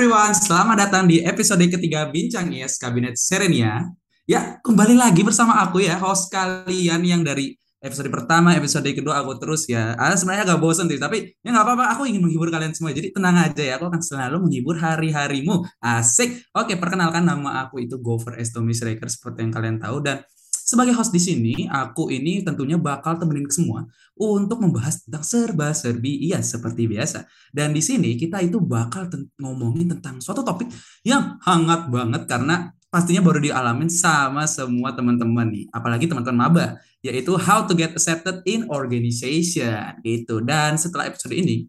everyone, selamat datang di episode ketiga Bincang Yes Kabinet Serenia. Ya, kembali lagi bersama aku ya, host kalian yang dari episode pertama, episode kedua aku terus ya. Ah, sebenarnya agak bosan sih, tapi ya nggak apa-apa, aku ingin menghibur kalian semua. Jadi tenang aja ya, aku akan selalu menghibur hari-harimu. Asik. Oke, perkenalkan nama aku itu Gover Estomi Striker seperti yang kalian tahu dan sebagai host di sini, aku ini tentunya bakal temenin semua untuk membahas tentang serba-serbi iya seperti biasa. Dan di sini kita itu bakal ten ngomongin tentang suatu topik yang hangat banget karena pastinya baru dialamin sama semua teman-teman nih, apalagi teman-teman maba, yaitu how to get accepted in organization gitu. Dan setelah episode ini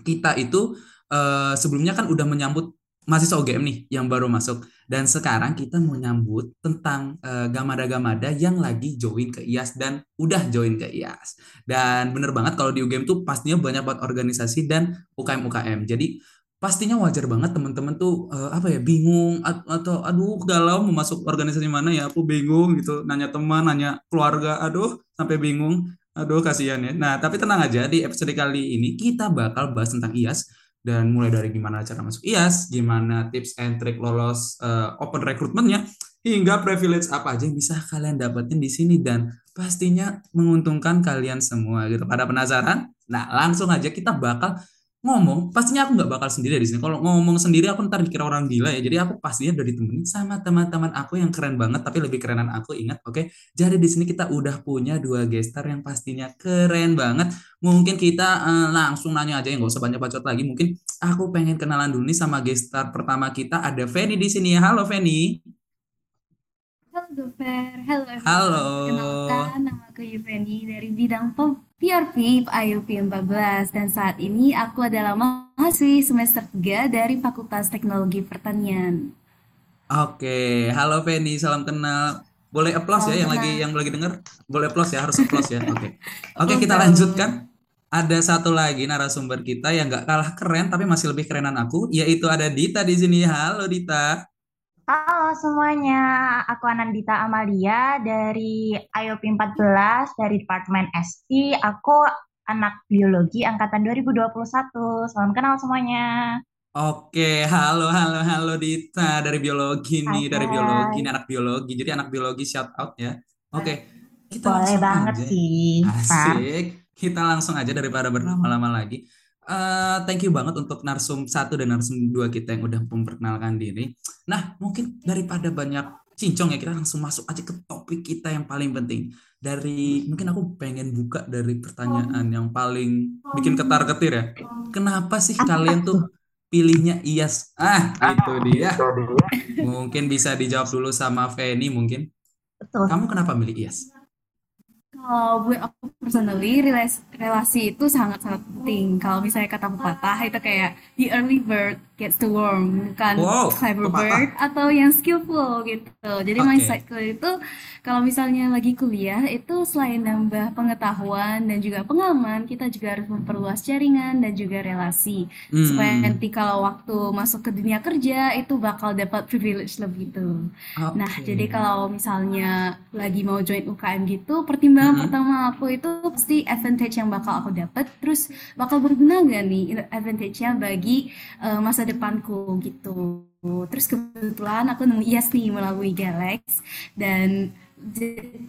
kita itu uh, sebelumnya kan udah menyambut mahasiswa UGM nih yang baru masuk dan sekarang kita mau nyambut tentang uh, gamada-gamada yang lagi join ke IAS dan udah join ke IAS. Dan bener banget kalau di UGM tuh pastinya banyak buat organisasi dan UKM-UKM. Jadi pastinya wajar banget teman-teman tuh uh, apa ya bingung atau aduh galau mau masuk organisasi mana ya aku bingung gitu nanya teman nanya keluarga aduh sampai bingung aduh kasihan ya nah tapi tenang aja di episode kali ini kita bakal bahas tentang IAS dan mulai dari gimana cara masuk IAS, gimana tips and trick lolos uh, open recruitmentnya, hingga privilege apa aja yang bisa kalian dapetin di sini dan pastinya menguntungkan kalian semua gitu. Pada penasaran? Nah langsung aja kita bakal ngomong, pastinya aku nggak bakal sendiri di sini. Kalau ngomong sendiri aku ntar dikira orang gila ya. Jadi aku pastinya udah ditemenin sama teman-teman aku yang keren banget, tapi lebih kerenan aku ingat, oke? Okay? Jadi di sini kita udah punya dua gestar yang pastinya keren banget. Mungkin kita uh, langsung nanya aja ya, nggak usah banyak bacot lagi. Mungkin aku pengen kenalan dulu nih sama gestar pertama kita ada Feni di sini ya. Halo Feni. Halo Dover, halo everyone. Halo. Kenalkan nama aku Yuveni dari bidang PRP IUP 14 dan saat ini aku adalah mahasiswi semester 3 dari Fakultas Teknologi Pertanian. Oke, halo Feni, salam kenal. Boleh applause ya yang lagi yang lagi dengar? Boleh applause ya, harus applause ya. Oke. Oke, kita lanjutkan. Ada satu lagi narasumber kita yang nggak kalah keren tapi masih lebih kerenan aku, yaitu ada Dita di sini. Halo Dita. Halo semuanya, aku Anandita Amalia dari IOP 14 dari Departemen ST. Aku anak biologi angkatan 2021. Salam kenal semuanya. Oke, halo halo halo Dita dari biologi nih, dari biologi, ini anak biologi. Jadi anak biologi shout out ya. Oke, kita Boleh banget aja. sih. Asik. Kita langsung aja daripada berlama-lama lagi. Uh, thank you banget untuk narsum satu dan narsum dua kita yang udah memperkenalkan diri. Nah, mungkin daripada banyak cincong ya, kita langsung masuk aja ke topik kita yang paling penting. Dari mungkin aku pengen buka dari pertanyaan yang paling bikin ketar-ketir ya. Kenapa sih kalian tuh pilihnya IAS? Ah, itu dia. Mungkin bisa dijawab dulu sama Feni mungkin. Kamu kenapa milih IAS? Kalau gue aku personally relasi, relasi itu sangat-sangat penting. Kalau misalnya kata pepatah itu kayak the early bird gets to worm, bukan wow, clever bird atau yang skillful gitu. Jadi okay. mindsetku itu kalau misalnya lagi kuliah itu selain nambah pengetahuan dan juga pengalaman, kita juga harus memperluas jaringan dan juga relasi hmm. supaya nanti kalau waktu masuk ke dunia kerja itu bakal dapat privilege lebih gitu. Okay. Nah, jadi kalau misalnya lagi mau join UKM gitu, pertimbangan hmm. pertama aku itu pasti advantage yang bakal aku dapat, terus bakal berguna gak nih advantage-nya bagi uh, masa depanku gitu. Terus kebetulan aku nemu IAS nih melalui Galax dan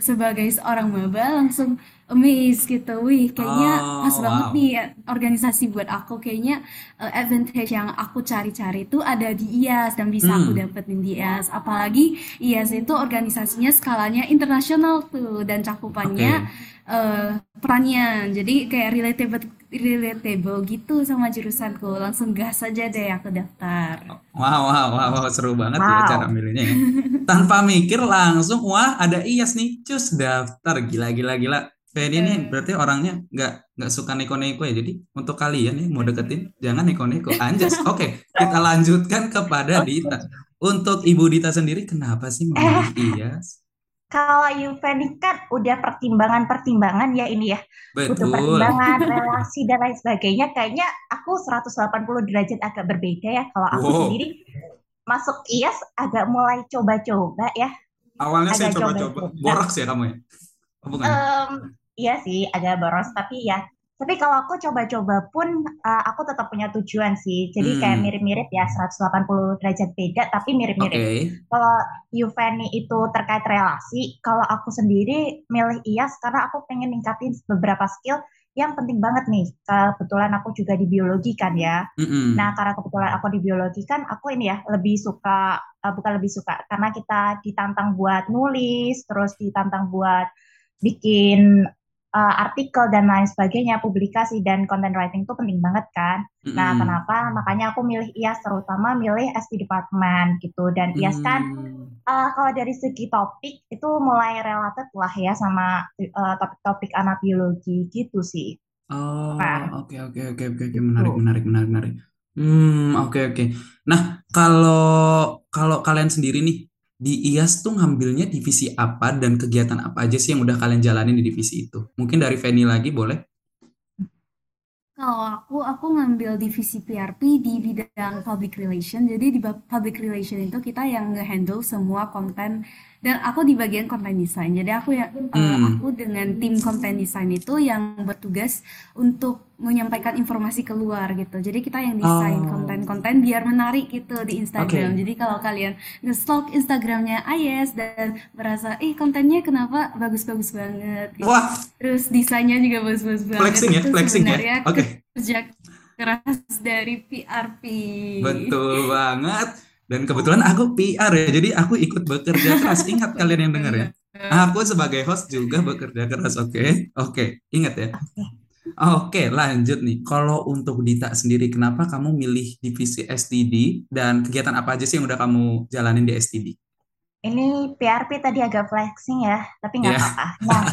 sebagai seorang maba langsung amazed gitu wih kayaknya oh, pas wow. banget nih organisasi buat aku kayaknya uh, advantage yang aku cari-cari itu ada di IAS dan bisa hmm. aku dapetin di IAS apalagi IAS itu organisasinya skalanya internasional tuh dan cakupannya okay. uh, perannya jadi kayak relatable relatable gitu sama jurusanku langsung gas saja deh aku daftar wow wow wow, wow seru banget ya wow. ya cara milihnya ya. tanpa mikir langsung wah ada IAS nih cus daftar gila gila gila Feni ini berarti orangnya nggak nggak suka neko-neko ya. Jadi untuk kalian nih mau deketin jangan neko-neko. Anjas. Oke, okay, kita lanjutkan kepada Dita. Untuk Ibu Dita sendiri kenapa sih memilih eh, IAS? Kalau Yuveni kan udah pertimbangan-pertimbangan ya ini ya. Betul. Butuh pertimbangan, relasi dan lain sebagainya. Kayaknya aku 180 derajat agak berbeda ya. Kalau aku wow. sendiri masuk IAS agak mulai coba-coba ya. Awalnya saya coba-coba. Borak ya kamu ya? Um, iya sih agak boros tapi ya Tapi kalau aku coba-coba pun uh, aku tetap punya tujuan sih. Jadi kayak Hmm, mirip-mirip ya 180 derajat beda tapi mirip-mirip. oke. Kalau Yuveni itu terkait relasi, kalau aku sendiri milih IAS karena aku pengen ningkatin beberapa skill yang penting banget nih. Kebetulan aku juga di biologi kan ya. Mm-mm. Nah, karena kebetulan aku di biologi kan aku ini ya lebih suka uh, bukan lebih suka karena kita ditantang buat nulis, terus ditantang buat bikin uh, artikel dan lain sebagainya, publikasi dan content writing itu penting banget kan. Nah, Mm-mm. kenapa? Makanya aku milih IAS terutama milih ST Department gitu. Dan IAS kan uh, kalau dari segi topik itu mulai related lah ya sama uh, topik-topik anak biologi gitu sih. Oh, Nah, oke oke oke oke oke menarik itu. menarik menarik menarik. Hmm, oke oke. Nah, kalau kalau kalian sendiri nih di IAS tuh ngambilnya divisi apa dan kegiatan apa aja sih yang udah kalian jalanin di divisi itu? Mungkin dari Feni lagi boleh? Kalau aku, aku ngambil divisi PRP di bidang public relation. Jadi di public relation itu kita yang nge-handle semua konten dan aku di bagian konten design. Jadi aku ya eh, Hmm. aku dengan tim konten design itu yang bertugas untuk menyampaikan informasi keluar gitu. Jadi kita yang desain Oh, konten-konten biar menarik gitu di Instagram. oke. Jadi kalau kalian nge-stalk Instagramnya Ayes dan merasa, ih kontennya kenapa bagus-bagus banget gitu. Wah, Terus desainnya juga bagus-bagus banget. flexing ya, Itu flexing ya. Oke, kerja keras dari PRP. betul banget. Dan kebetulan aku PR ya, jadi aku ikut bekerja keras. Ingat kalian yang dengar ya. Aku sebagai host juga bekerja keras, oke? Oke, ingat ya. Oke, lanjut nih. Kalau untuk Dita sendiri, kenapa kamu milih divisi STD dan kegiatan apa aja sih yang udah kamu jalanin di STD? Ini PRP tadi agak flexing ya, tapi nggak Ya, apa-apa. Nah,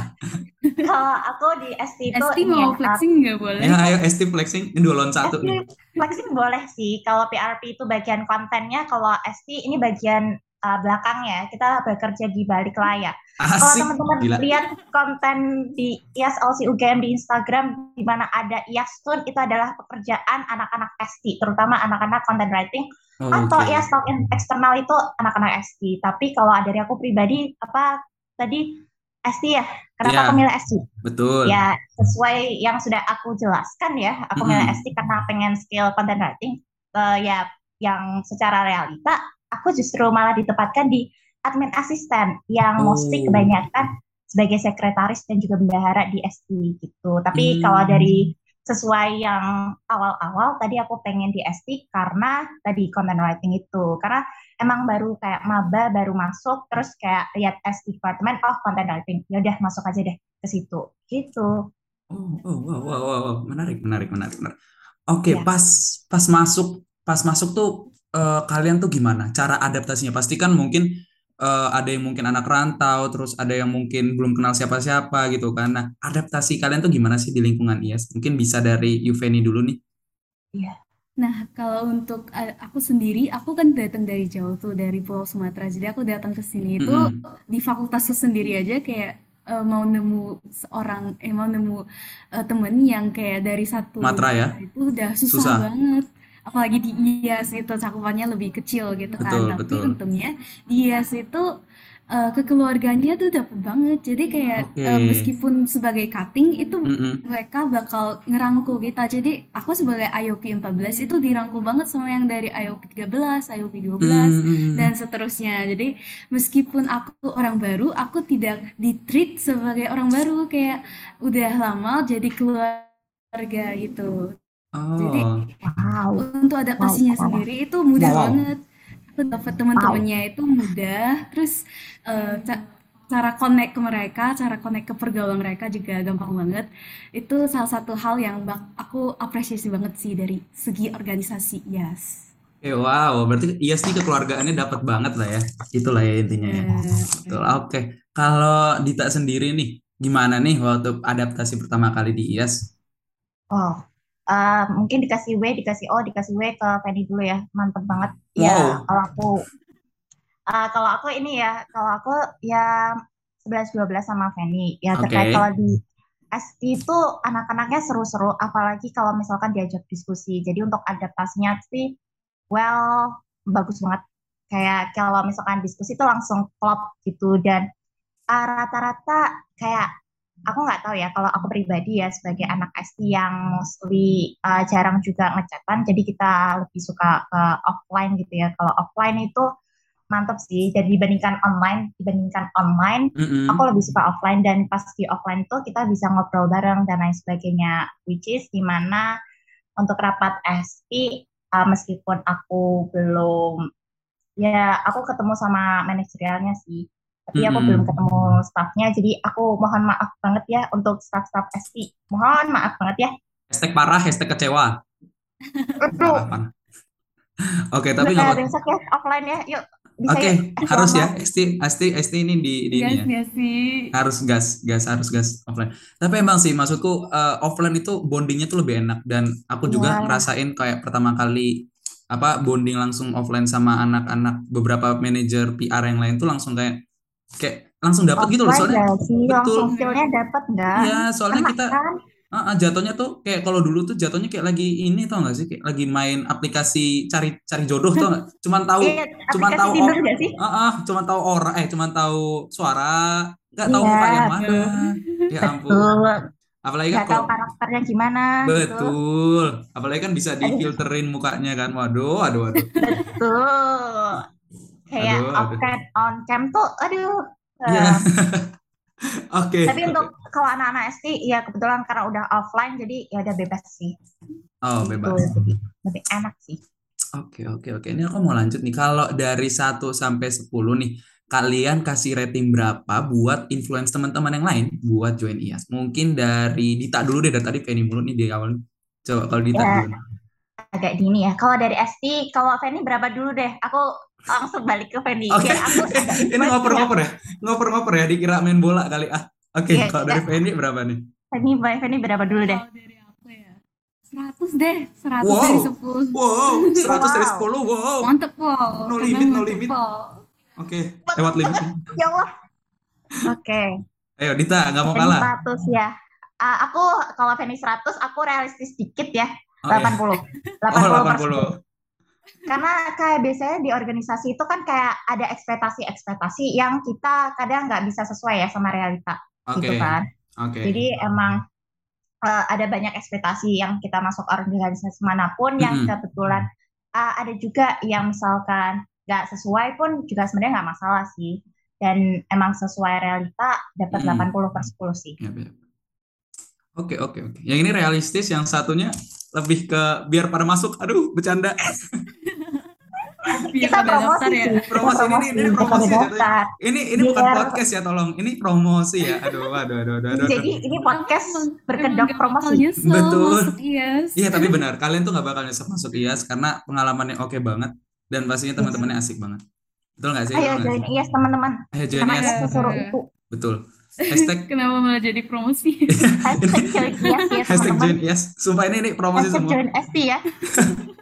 kalau aku di ST itu ST ini mau flexing nggak boleh ya ayo ST flexing, ini dua lawan satu ST nih. flexing boleh sih. Kalau PRP itu bagian kontennya, kalau ST ini bagian uh, belakangnya. Kita bekerja di balik layar. Kalau teman-teman lihat konten di IAS LC UGM di Instagram, di mana ada IAS Tun, itu adalah pekerjaan anak-anak ST, terutama anak-anak content writing atau Oke, ya stok eksternal itu anak-anak ST. Tapi kalau dari aku pribadi, apa tadi ST ya? Kenapa aku ya, milih ST? betul. Ya, sesuai yang sudah aku jelaskan ya, aku milih Mm-mm. ST karena pengen skill content writing. Eh, ya, yang secara realita, aku justru malah ditempatkan di admin asisten, yang mostly Oh, kebanyakan sebagai sekretaris dan juga bendahara di ST gitu. Tapi kalau hmm, dari sesuai yang awal-awal, tadi aku pengen di ST karena tadi content writing itu. Karena emang baru kayak maba, baru masuk, terus kayak lihat ST department, oh content writing, ya udah masuk aja deh ke situ. Gitu. oh, oh, wow, wow, wow, wow. Menarik, menarik, menarik, menarik. Oke, Ya. pas pas masuk, pas masuk tuh eh, kalian tuh gimana? Cara adaptasinya? Pasti kan mungkin eh, ada yang mungkin anak rantau, terus ada yang mungkin belum kenal siapa-siapa gitu kan. Nah, adaptasi kalian tuh gimana sih di lingkungan IAS? Mungkin bisa dari Yuveni dulu nih. Iya. Nah, kalau untuk uh, aku sendiri, aku kan datang dari jauh tuh, dari Pulau Sumatera. Jadi aku datang ke sini itu Mm-mm. di fakultasku sendiri aja kayak uh, mau nemu seorang, eh mau nemu uh, temen yang kayak dari satu Matra ya, itu udah susah susah. banget. Apalagi di IAS itu cakupannya lebih kecil gitu kan. Betul, Tapi betul. untungnya di IAS itu uh, kekeluargaannya tuh dapet banget. Jadi kayak Oke. uh, meskipun sebagai cutting itu Mm-mm. mereka bakal ngerangkul kita. Jadi aku sebagai IOP 14 itu dirangkul banget sama yang dari IOP 13, IOP 12 dan Mm-mm. seterusnya. Jadi meskipun aku orang baru, aku tidak di-treat sebagai orang baru kayak udah lama jadi keluarga gitu. Jadi Oh, Wow. untuk Wow. adaptasinya Wow. sendiri itu mudah wow. banget. Aku dapat Wow. teman-temannya itu mudah. Terus eh, ca- cara connect ke mereka, cara connect ke pergaulan mereka juga gampang banget. Itu salah satu hal yang bak- aku apresiasi banget sih dari segi organisasi. Yes. Eh, wow, berarti IAS nih kekeluargaannya dapat banget lah ya. Itulah ya intinya ya. Betul. Eh, Oke. Kalau Dita sendiri nih, gimana nih waktu adaptasi pertama kali di IAS? Oh, eh, mungkin dikasih W, dikasih O, dikasih W ke Penny dulu ya. Mantep banget. Ya, Wow. kalau aku, eh, kalau aku ini ya, kalau aku ya 11-12 sama Penny. Ya terkait kalau di ST itu anak-anaknya seru-seru, apalagi kalau misalkan diajak diskusi. Jadi untuk adaptasinya sih, well, bagus banget. Kayak kalau misalkan diskusi itu langsung klop gitu dan ah, rata-rata kayak aku nggak tahu ya kalau aku pribadi ya sebagai anak ST yang mostly uh, jarang juga ngecatan jadi kita lebih suka ke offline gitu ya. Kalau offline itu mantap sih jadi dibandingkan online dibandingkan online mm -hmm. aku lebih suka offline dan pas di offline tuh kita bisa ngobrol bareng dan lain sebagainya. Which is di mana untuk rapat ST uh, meskipun aku belum ya aku ketemu sama manajerialnya sih tapi aku belum ketemu staffnya jadi aku mohon maaf banget ya untuk staff-staff ST mohon maaf banget ya hashtag parah hashtag kecewa Oke, tapi nggak besok ya offline ya. Yuk. Oke, okay, ya? harus ya. ST, ST, ST ini di, di gas, ini ya. sih. Harus gas, gas, harus gas offline. Tapi emang sih, maksudku uh, offline itu bondingnya tuh lebih enak dan aku juga yeah. ngerasain kayak pertama kali apa bonding langsung offline sama anak-anak beberapa manajer PR yang lain tuh langsung kayak kayak langsung dapat gitu loh soalnya sih, betul. feelnya dapat enggak iya soalnya kita kan? uh, uh, jatuhnya tuh kayak kalau dulu tuh jatuhnya kayak lagi ini tau gak sih? Kayak lagi main aplikasi cari cari jodoh tuh gak? cuman tahu iya, cuman tahu or, uh, uh, cuman tahu orang eh cuman tahu suara nggak tahu iya, muka yang mana. Ya ampun. Betul. apalagi kan tahu karakternya gimana gitu. betul. Gitu. apalagi kan bisa difilterin mukanya kan. Waduh waduh waduh. Betul kayak aduh, off cam on cam tuh aduh yeah. Oke. Okay. Tapi untuk kalau anak-anak SD ya kebetulan karena udah offline jadi ya udah bebas sih. Oh, gitu. bebas. Lebih, lebih enak sih. Oke, okay, oke, okay, oke. Okay. Ini aku mau lanjut nih. Kalau dari 1 sampai 10 nih, kalian kasih rating berapa buat influence teman-teman yang lain buat join IAS? Mungkin dari Dita dulu deh, dari tadi Penny mulu nih di awal. Coba kalau Dita ya, dulu. Agak dini ya. Kalau dari SD, kalau Penny berapa dulu deh? Aku langsung balik ke Fendi. Oke. Okay. aku ini ngoper-ngoper ya? Ngoper-ngoper ya dikira main bola kali ah. Oke, okay, iya, yeah, kalau dari Fendi berapa nih? Fendi, Fendi berapa dulu deh? Kalau dari aku ya 100 deh, 100 wow. dari 10. Wow, 100 wow. dari 10. Wow. Mantep, wow. No limit, no limit. Oke, okay. lewat limit. ya Allah. Oke. Okay. Ayo Dita, nggak mau kalah. 100 ya. Uh, aku kalau Fendi 100, aku realistis dikit ya. Oh, 80. Iya. 80. 80. 80 karena kayak biasanya di organisasi itu kan kayak ada ekspektasi-ekspektasi yang kita kadang nggak bisa sesuai ya sama realita okay. gitu kan. Okay. Jadi emang uh, ada banyak ekspektasi yang kita masuk organisasi mana pun mm -hmm. yang kebetulan uh, ada juga yang misalkan nggak sesuai pun juga sebenarnya nggak masalah sih. Dan emang sesuai realita dapat mm -hmm. 80 per 10 sih. Yep, yep. Oke oke oke. Yang ini realistis, yang satunya lebih ke biar pada masuk. Aduh, bercanda. kita promosi ya. Promosi, ini, ini, ini promosi Ini ini bukan podcast ya, tolong. Ini promosi ya. Aduh, aduh, aduh, aduh. aduh. Jadi ini podcast berkedok promosi. Betul. Iya, tapi benar. Kalian tuh nggak bakal nyesel masuk IAS karena pengalamannya oke banget dan pastinya teman-temannya asik banget. Betul nggak sih? Ayo join IAS teman-teman. Ayo join IAS. Betul. Hashtag Kenapa malah jadi promosi? Hashtag join yes, ya, Hashtag join. Sumpah ini ini promosi Hashtag semua. join ST ya.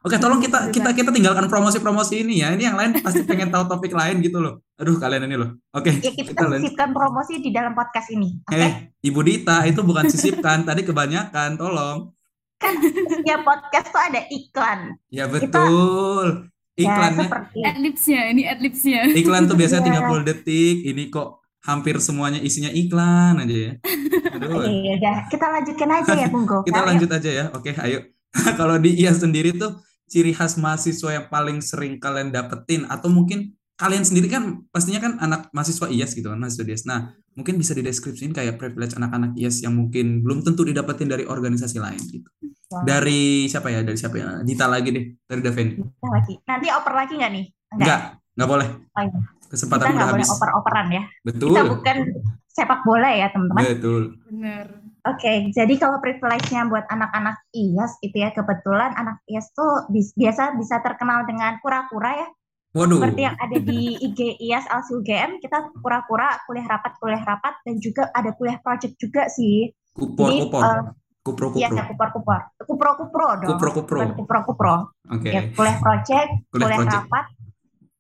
Oke, tolong kita kita kita tinggalkan promosi-promosi ini ya. Ini yang lain pasti pengen tahu topik lain gitu loh. Aduh, kalian ini loh. Oke. Ya, kita, kita sisipkan promosi di dalam podcast ini. Oke. Okay? Eh, Ibu Dita, itu bukan sisipkan, tadi kebanyakan, tolong. Kan ya podcast tuh ada iklan. Ya betul. Kita, Iklannya. Ya, adlibsnya, ini adlibsnya. Iklan tuh biasanya ya. 30 detik. Ini kok hampir semuanya isinya iklan aja ya. Aduh. Iya, udah. Kita lanjutkan aja ya, Bung Gokar. Kita lanjut aja ya. Oke, ayo. Kalau di IA sendiri tuh ciri khas mahasiswa yang paling sering kalian dapetin atau mungkin kalian sendiri kan pastinya kan anak mahasiswa IAS gitu kan mahasiswa IAS. Nah, mungkin bisa dideskripsiin kayak privilege anak-anak IAS yang mungkin belum tentu didapetin dari organisasi lain gitu. Wow. Dari siapa ya? Dari siapa ya? Dita lagi deh, dari Daven. Dita lagi. Nanti oper lagi nggak nih? Enggak. Enggak, enggak boleh. Oh, iya kesempatan kita udah habis. boleh oper-operan ya. Betul. Kita bukan sepak bola ya teman-teman. Betul. Benar. Oke, okay, jadi kalau privilege-nya buat anak-anak IAS itu ya kebetulan anak IAS tuh biasa bisa terkenal dengan kura-kura ya. Waduh. Seperti yang ada di IG IAS LC UGM, kita kura-kura kuliah rapat kuliah rapat dan juga ada kuliah project juga sih. Kupor jadi, kupor. Uh, kupro kupro. Iya, kupor kupor. Kupro kupro dong. Kupro kupro. kupro kupro. Oke. Okay. Ya, kuliah project, kuliah, kuliah project. rapat,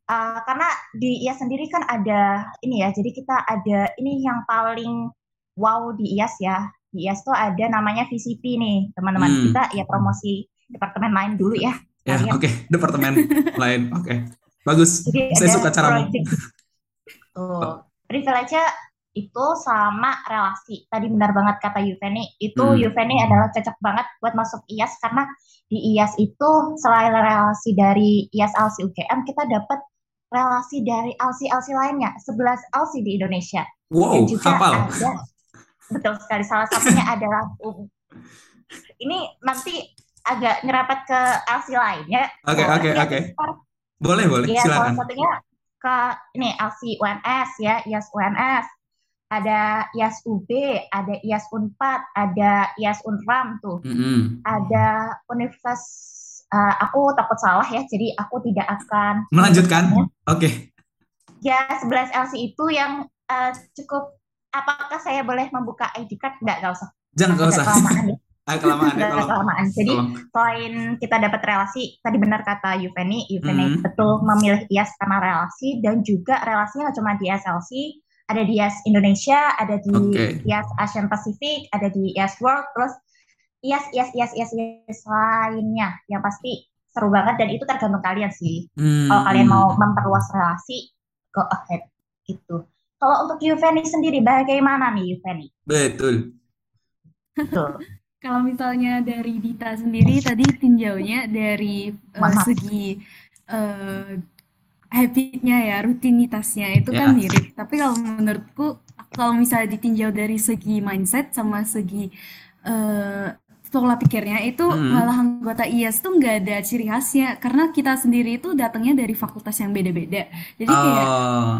Uh, karena di IAS sendiri kan ada ini ya, jadi kita ada ini yang paling wow di IAS ya. Di IAS tuh ada namanya VCP nih, teman-teman. Hmm. Kita ya promosi departemen lain dulu ya. Ya, oke, okay. departemen lain. Oke. Okay. Bagus. Jadi Saya suka cara Tuh. Privilege-nya itu sama relasi. Tadi benar banget kata Yuveni, itu hmm. Yuveni adalah cocok banget buat masuk IAS karena di IAS itu selain relasi dari IAS ALSI UGM, kita dapat relasi dari ALSI-ALSI lainnya, 11 ALSI di Indonesia. Wow, Dan juga ada, betul sekali, salah satunya adalah ini nanti agak nyerapet ke LC lainnya. Oke, oke, oke. Boleh, boleh, ya, silakan. Salah satunya ke ini LC UNS ya, IAS UNS. Ada IAS UB, ada IAS Unpad, ada IAS Unram tuh. Mm -hmm. Ada Universitas uh, aku takut salah ya, jadi aku tidak akan melanjutkan. Oke. Okay. Ya, 11 LC itu yang uh, cukup apakah saya boleh membuka ID card? Enggak, enggak usah. Jangan enggak usah. Kelamaan ya. Kelamaan ya, kelamaan. Jadi tolong. selain kita dapat relasi, tadi benar kata Yuveni, Yuveni hmm. betul memilih IAS karena relasi dan juga relasinya nggak cuma di SLC, ada di IAS Indonesia, ada di okay. IAS Asian Pacific, ada di IAS World, terus IAS, IAS, IAS, IAS, IAS lainnya yang pasti seru banget dan itu tergantung kalian sih. Hmm. Kalau kalian mau memperluas relasi, go ahead gitu. Kalau untuk Yuveni sendiri, bagaimana nih Yuveni? Betul. Betul. Kalau misalnya dari Dita sendiri tadi tinjaunya dari uh, segi uh, habitnya ya, rutinitasnya itu kan ya. mirip. Tapi kalau menurutku kalau misalnya ditinjau dari segi mindset sama segi uh, pola pikirnya itu hmm. malah anggota IAS tuh nggak ada ciri khasnya karena kita sendiri itu datangnya dari fakultas yang beda-beda. Jadi kayak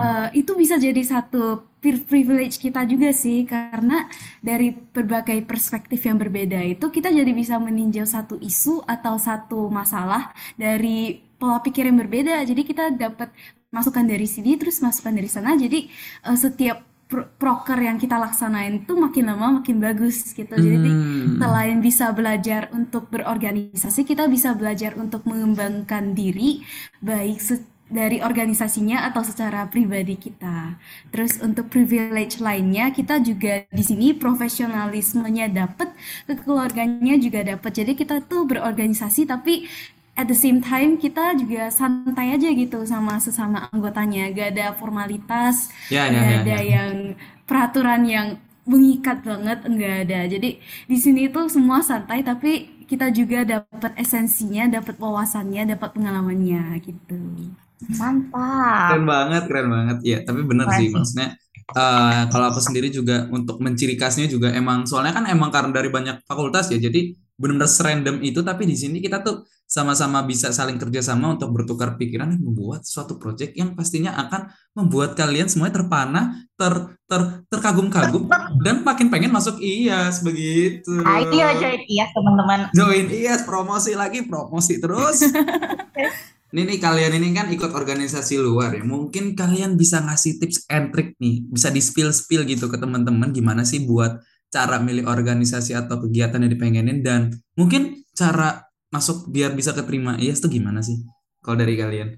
uh, itu bisa jadi satu privilege kita juga sih karena dari berbagai perspektif yang berbeda itu kita jadi bisa meninjau satu isu atau satu masalah dari pola pikir yang berbeda. Jadi kita dapat masukan dari sini terus masukan dari sana. Jadi uh, setiap proker yang kita laksanain itu makin lama makin bagus gitu. Jadi hmm. selain bisa belajar untuk berorganisasi, kita bisa belajar untuk mengembangkan diri baik dari organisasinya atau secara pribadi kita. Terus untuk privilege lainnya kita juga di sini profesionalismenya dapat, keluarganya juga dapat. Jadi kita tuh berorganisasi tapi at the same time kita juga santai aja gitu sama sesama anggotanya. Gak ada formalitas ya, ya, gak ya, ada ya. yang peraturan yang mengikat banget enggak ada. Jadi di sini tuh semua santai tapi kita juga dapat esensinya dapat wawasannya dapat pengalamannya gitu. Mantap. Keren banget keren banget. Ya tapi benar sih maksudnya uh, kalau aku sendiri juga untuk menciri khasnya juga emang soalnya kan emang karena dari banyak fakultas ya jadi benar-benar serandom itu tapi di sini kita tuh sama-sama bisa saling kerjasama untuk bertukar pikiran dan membuat suatu proyek yang pastinya akan membuat kalian semuanya terpana, ter, ter terkagum-kagum dan makin pengen masuk IAS begitu. Ayo join IAS teman-teman. Join IAS promosi lagi promosi terus. ini nih kalian ini kan ikut organisasi luar ya. Mungkin kalian bisa ngasih tips and trick nih, bisa di spill spill gitu ke teman-teman gimana sih buat cara milih organisasi atau kegiatan yang dipengenin dan mungkin cara masuk biar bisa keterima IAS tuh gimana sih kalau dari kalian?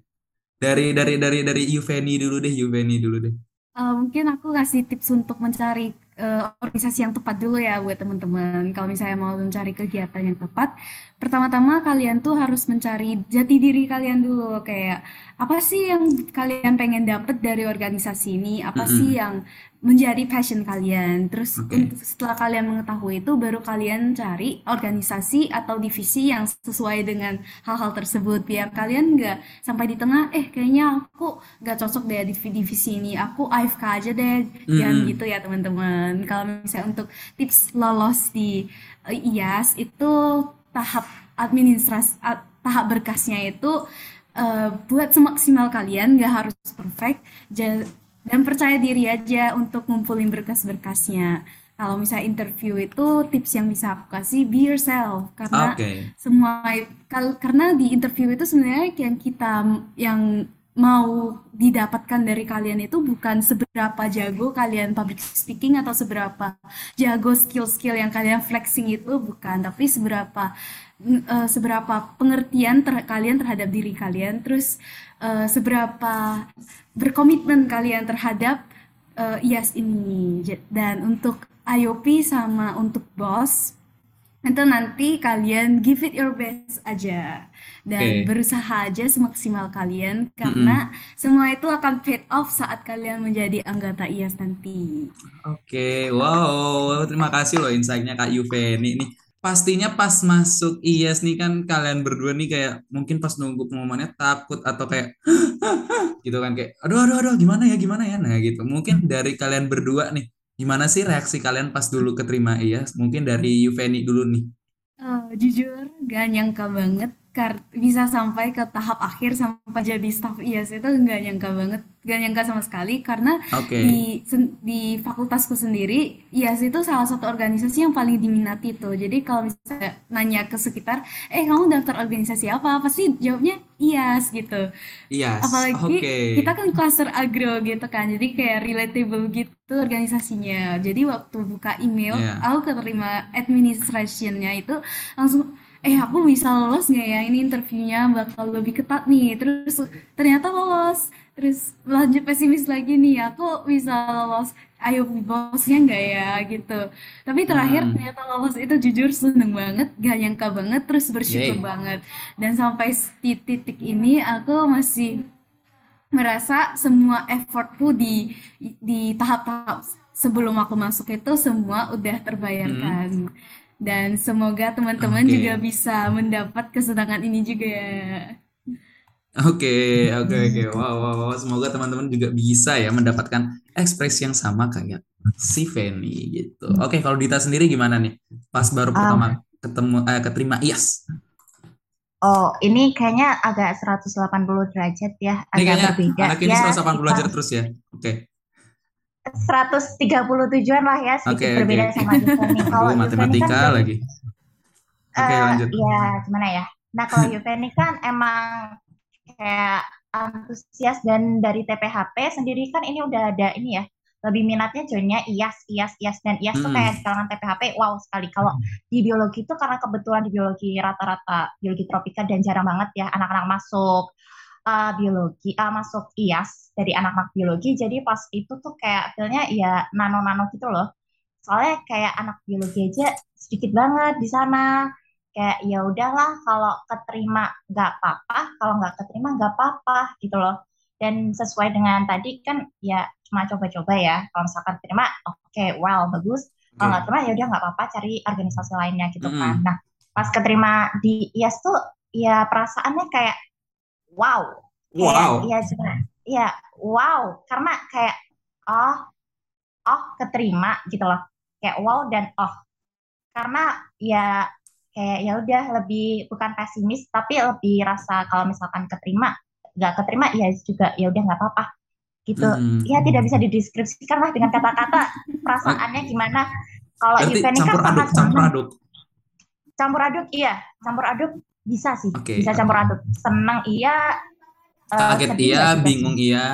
Dari dari dari dari Yuveni dulu deh Yuveni dulu deh. Uh, mungkin aku kasih tips untuk mencari uh, organisasi yang tepat dulu ya buat teman-teman. Kalau misalnya mau mencari kegiatan yang tepat pertama-tama kalian tuh harus mencari jati diri kalian dulu kayak apa sih yang kalian pengen dapet dari organisasi ini apa mm -hmm. sih yang menjadi passion kalian. Terus okay. setelah kalian mengetahui itu baru kalian cari organisasi atau divisi yang sesuai dengan hal-hal tersebut biar kalian nggak sampai di tengah eh kayaknya aku nggak cocok deh di divisi ini. Aku AFK aja deh. Mm. Jangan gitu ya teman-teman. Kalau misalnya untuk tips lolos di uh, IAS itu tahap administrasi tahap berkasnya itu uh, buat semaksimal kalian nggak harus perfect dan percaya diri aja untuk ngumpulin berkas-berkasnya. Kalau misalnya interview itu tips yang bisa aku kasih be yourself karena okay. semua karena di interview itu sebenarnya yang kita yang mau didapatkan dari kalian itu bukan seberapa jago kalian public speaking atau seberapa jago skill-skill yang kalian flexing itu bukan. Tapi seberapa uh, seberapa pengertian ter kalian terhadap diri kalian terus uh, seberapa berkomitmen kalian terhadap uh, IAS ini. Dan untuk IOP sama untuk BOS itu nanti kalian give it your best aja dan Oke. berusaha aja semaksimal kalian karena semua itu akan paid off saat kalian menjadi anggota IAS nanti. Oke, wow, terima kasih loh insight-nya Kak Yuveni nih. Pastinya pas masuk IAS nih kan kalian berdua nih kayak mungkin pas nunggu pengumumannya takut atau kayak gitu kan kayak aduh aduh aduh gimana ya gimana ya nah gitu. Mungkin dari kalian berdua nih gimana sih reaksi kalian pas dulu keterima IAS? Mungkin dari Yuveni dulu nih. Eh, jujur gak nyangka banget bisa sampai ke tahap akhir sampai jadi staff IAS itu gak nyangka banget gak nyangka sama sekali karena Oke. di di fakultasku sendiri IAS itu salah satu organisasi yang paling diminati tuh jadi kalau misalnya nanya ke sekitar eh kamu daftar organisasi apa pasti jawabnya IAS gitu IAS. apalagi Oke. kita kan cluster agro gitu kan jadi kayak relatable gitu organisasinya jadi waktu buka email Ya. aku keterima administrationnya itu langsung eh aku bisa lolos nggak ya ini interviewnya bakal lebih ketat nih terus ternyata lolos terus lanjut pesimis lagi nih aku bisa lolos ayo bosnya nggak ya gitu tapi terakhir Hmm. ternyata lolos itu jujur seneng banget gak nyangka banget terus bersyukur Yeay. banget dan sampai di titik ini aku masih merasa semua effortku di di tahap-tahap sebelum aku masuk itu semua udah Hmm. terbayarkan dan semoga teman-teman Oke. juga bisa mendapat kesenangan ini juga Oke, oke, oke. Wow, wow, wow. Semoga teman-teman juga bisa ya mendapatkan ekspresi yang sama kayak si Feni gitu. Oke, kalau Dita sendiri gimana nih? Pas baru Um, pertama ketemu eh, keterima IAS. oh, ini kayaknya agak 180 derajat ya, Ini agak kayaknya berbeda. anak ini Ya, 180 kita derajat terus ya. Oke. 137-an lah ya, sedikit oke, berbeda oke. sama Yuveni. Kalau Yuveni matematika kan lagi. Oke, eh lanjut. ya gimana ya? Nah, kalau Yuveni kan emang kayak antusias dan dari TPHP sendiri kan ini udah ada ini ya lebih minatnya joinnya IAS, IAS, IAS dan IAS tuh kayak Hmm. di kalangan TPHP wow sekali. Kalau di biologi itu karena kebetulan di biologi rata-rata biologi tropika dan jarang banget ya anak-anak masuk uh, biologi, uh, masuk IAS dari anak-anak biologi. Jadi pas itu tuh kayak feelnya ya nano-nano gitu loh. Soalnya kayak anak biologi aja sedikit banget di sana kayak ya udahlah kalau keterima nggak apa-apa kalau nggak keterima nggak apa-apa gitu loh. Dan sesuai dengan tadi kan ya cuma coba-coba ya. Kalau misalkan terima oke wow bagus. Kalau nggak Oke. terima ya udah nggak apa-apa cari organisasi lainnya gitu kan. Mm-mm. nah pas keterima di IAS tuh ya perasaannya kayak wow. Wow. ya cuma ya wow. Karena kayak oh oh keterima gitu loh. Kayak wow dan oh. Karena ya kayak ya udah lebih bukan pesimis tapi lebih rasa kalau misalkan keterima nggak keterima ya juga ya udah nggak apa-apa. Gitu. Mm-mm. ya tidak bisa dideskripsikan lah dengan kata-kata perasaannya gimana. Kalau event ini kan campur aduk, campur aduk. campur aduk iya. Campur aduk bisa sih. Oke, bisa campur aduk. Senang iya. Eh, Kaget sedih iya, ya bingung iya.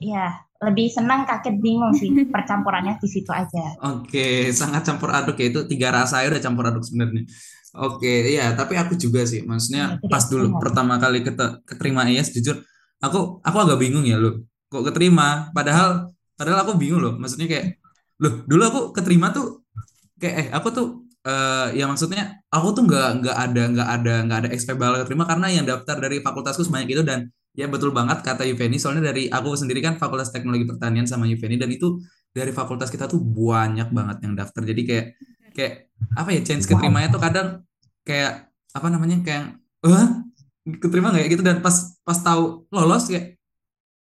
iya. Lebih senang kaget bingung sih. Percampurannya di situ aja. Oke, sangat campur aduk ya itu tiga rasa ya udah campur aduk sebenarnya. Oke, iya, tapi aku juga sih, Iya, maksudnya itu pas dulu pertama kali kete- keterima IAS, jujur, aku aku agak bingung ya loh, kok keterima, padahal padahal aku bingung loh, maksudnya kayak, loh, dulu aku keterima tuh kayak eh aku tuh eh ya maksudnya aku tuh nggak nggak ada nggak ada nggak ada expect bakal keterima karena yang daftar dari fakultasku sebanyak itu dan ya betul banget kata Yuveni soalnya dari aku sendiri kan Fakultas Teknologi Pertanian sama Yuveni dan itu dari fakultas kita tuh banyak banget yang daftar. Jadi kayak kayak apa ya chance keterimanya tuh kadang kayak apa namanya kayak eh keterima nggak? Ya gitu dan pas pas tahu lolos kayak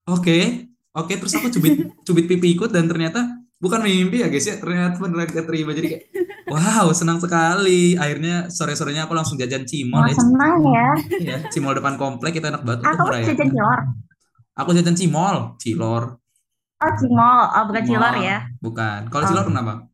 oke oke terus aku cubit cubit pipi ikut dan ternyata bukan mimpi ya guys ya ternyata beneran keterima. Jadi kayak wow senang sekali. Akhirnya sore sorenya aku langsung jajan cimol Wah, ya senang ya. Ya cimol depan komplek itu enak banget. Kamu jajan cilor. Aku jajan cimol cilor. Oh cimol. Oh bukan cilor cimol ya? Bukan. Kalau oh. cilor kenapa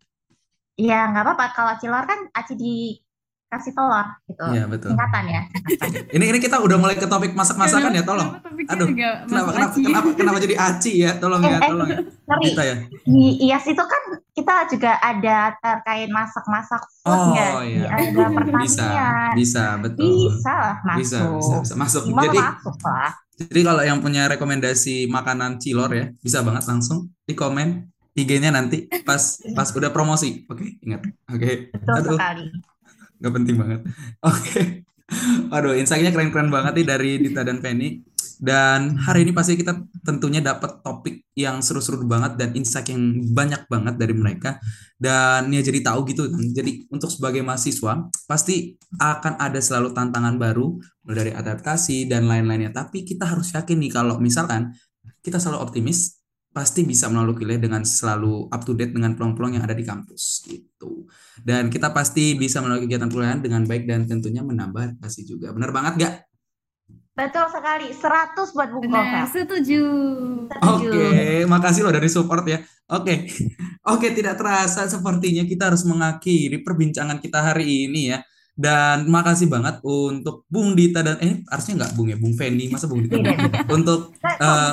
ya nggak apa-apa. Kalau cilor kan aci dikasih telur gitu. Iya betul. Singkatan ya singkatan. Ini ini kita udah mulai ke topik masak-masakan ya tolong. Aduh kenapa masuk kenapa aci? kenapa kenapa jadi aci ya? Tolong eh ya eh tolong ya. sorry. Dita ya. Di IAS itu kan kita juga ada terkait masak-masak oh di iya ada bisa pertanian. bisa betul. Bisa lah bisa bisa masuk bisa masuk. Cimol jadi masuk lah jadi kalau yang punya rekomendasi makanan cilor ya bisa banget langsung di komen IG-nya nanti pas pas udah promosi oke ingat oke betul aduh sekali nggak penting banget. Oke. Okay. Aduh, insight-nya keren-keren banget nih dari Dita dan Penny. Dan hari ini pasti kita tentunya dapat topik yang seru-seru banget dan insight yang banyak banget dari mereka. Dan ya jadi tahu gitu kan. Jadi untuk sebagai mahasiswa pasti akan ada selalu tantangan baru mulai dari adaptasi dan lain-lainnya. Tapi kita harus yakin nih kalau misalkan kita selalu optimis, pasti bisa melalui kuliah dengan selalu up to date dengan peluang-peluang yang ada di kampus gitu. Dan kita pasti bisa melalui kegiatan kuliah dengan baik dan tentunya menambah pasti juga. Benar banget gak? Betul sekali, 100 buat buku Benar, setuju. Oke, okay, makasih loh dari support ya. Oke, okay. oke okay, tidak terasa sepertinya kita harus mengakhiri perbincangan kita hari ini ya. Dan makasih banget untuk Bung Dita dan eh harusnya nggak Bung ya, Bung Feni, masa Bung Dita? untuk uh,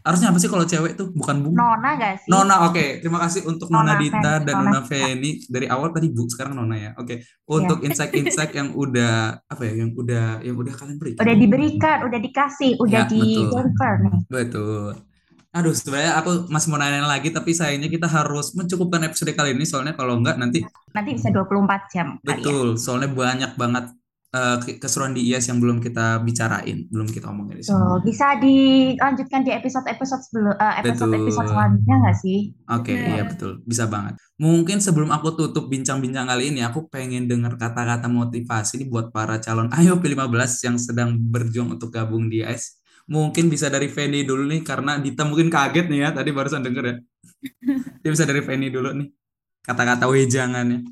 harusnya apa sih kalau cewek tuh bukan Bung? Nona gak sih? Nona, oke. Okay. Terima kasih untuk Nona, Nona Dita dan Nona, Nona Feni dari awal tadi Bu, sekarang Nona ya. Oke. Okay. Untuk yeah. insight-insight yang udah apa ya, yang udah yang udah kalian berikan. Udah diberikan, udah dikasih, udah ya, di deliver nih. Betul. Aduh, sebenarnya aku masih mau nanya lagi, tapi sayangnya kita harus mencukupkan episode kali ini, soalnya kalau enggak nanti... Nanti bisa 24 jam. Ya. Betul, ya. soalnya banyak banget uh, keseruan di IAS yang belum kita bicarain, belum kita omongin di sini. bisa dilanjutkan di episode-episode sebelum uh, episode-episode selanjutnya nggak sih? Oke, okay, iya betul, bisa banget. Mungkin sebelum aku tutup bincang-bincang kali ini, aku pengen dengar kata-kata motivasi ini buat para calon Ayo P15 yang sedang berjuang untuk gabung di IAS Mungkin bisa dari Feni dulu nih karena Dita mungkin kaget nih ya tadi barusan denger ya. Dia bisa dari Feni dulu nih. Kata-kata wejangannya.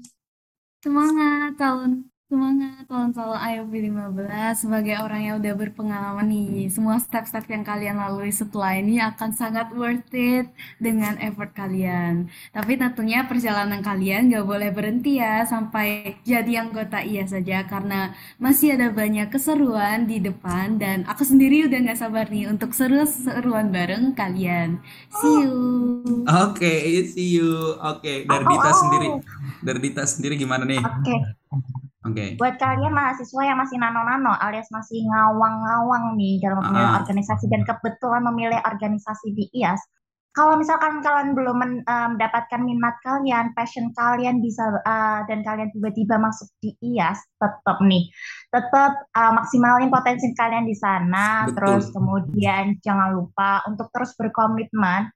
Semangat tahun Semangat tahun-tahun IOP 15 sebagai orang yang udah berpengalaman nih. Semua step-step yang kalian lalui setelah ini akan sangat worth it dengan effort kalian. Tapi tentunya perjalanan kalian gak boleh berhenti ya sampai jadi anggota iya saja karena masih ada banyak keseruan di depan dan aku sendiri udah gak sabar nih untuk seru-seruan bareng kalian. See you. Oke, okay, see you. Oke, okay, dari Dita sendiri. Dari Dita sendiri gimana nih? Oke. Okay. Okay. Buat kalian mahasiswa yang masih nano-nano alias masih ngawang-ngawang nih dalam memilih uh. organisasi dan kebetulan memilih organisasi di IAS, kalau misalkan kalian belum men, uh, mendapatkan minat kalian, passion kalian bisa uh, dan kalian tiba-tiba masuk di IAS, tetap nih, tetap uh, maksimalin potensi kalian di sana. Betul. Terus kemudian jangan lupa untuk terus berkomitmen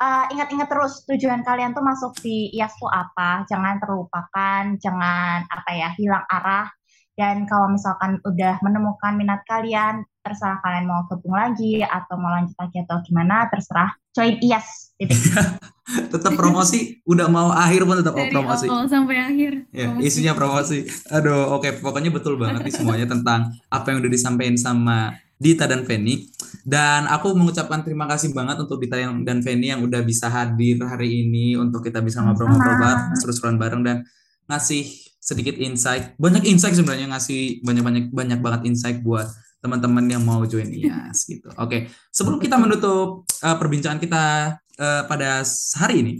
uh, ingat-ingat terus tujuan kalian tuh masuk di IAS tuh apa. Jangan terlupakan, jangan apa ya hilang arah. Dan kalau misalkan udah menemukan minat kalian, terserah kalian mau gabung lagi atau mau lanjut lagi atau gimana, terserah. Join IAS. tetap promosi, udah mau akhir pun tetap Dari promosi. Awal sampai akhir. Ya, promosi. isinya promosi. Aduh, oke, okay. pokoknya betul banget nih semuanya tentang apa yang udah disampaikan sama Dita dan Feni. Dan aku mengucapkan terima kasih banget untuk Dita dan Feni yang udah bisa hadir hari ini untuk kita bisa ngobrol-ngobrol bareng, seru-seruan bareng dan ngasih sedikit insight. Banyak insight sebenarnya ngasih banyak-banyak banyak banget insight buat teman-teman yang mau join IAS gitu. Oke, okay. sebelum kita menutup uh, perbincangan kita uh, pada hari ini,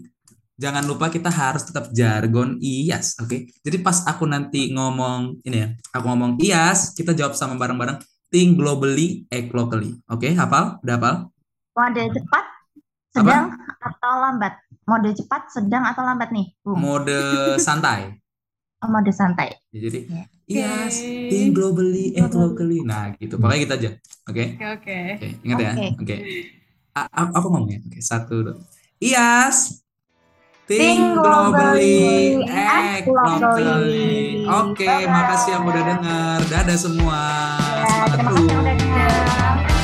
jangan lupa kita harus tetap jargon IAS, oke? Okay? Jadi pas aku nanti ngomong ini ya, aku ngomong IAS, kita jawab sama bareng-bareng think globally, act locally. Oke, okay, hafal? Udah hafal? Mode cepat, sedang Apa? atau lambat? Mode cepat, sedang atau lambat nih? Boom. Mode santai. Oh, mode santai. Ya, jadi, yeah. yes, think globally, act locally. Nah, gitu. Pokoknya kita aja. Oke? Okay? Oke. Okay. Okay, ingat okay. ya. Oke. Okay. Aku mau ya. Oke, okay, satu, dua. Yes. Think globally, act locally. Oke, okay, makasih yang udah dengar. Dadah semua. Ya, Semangat terus.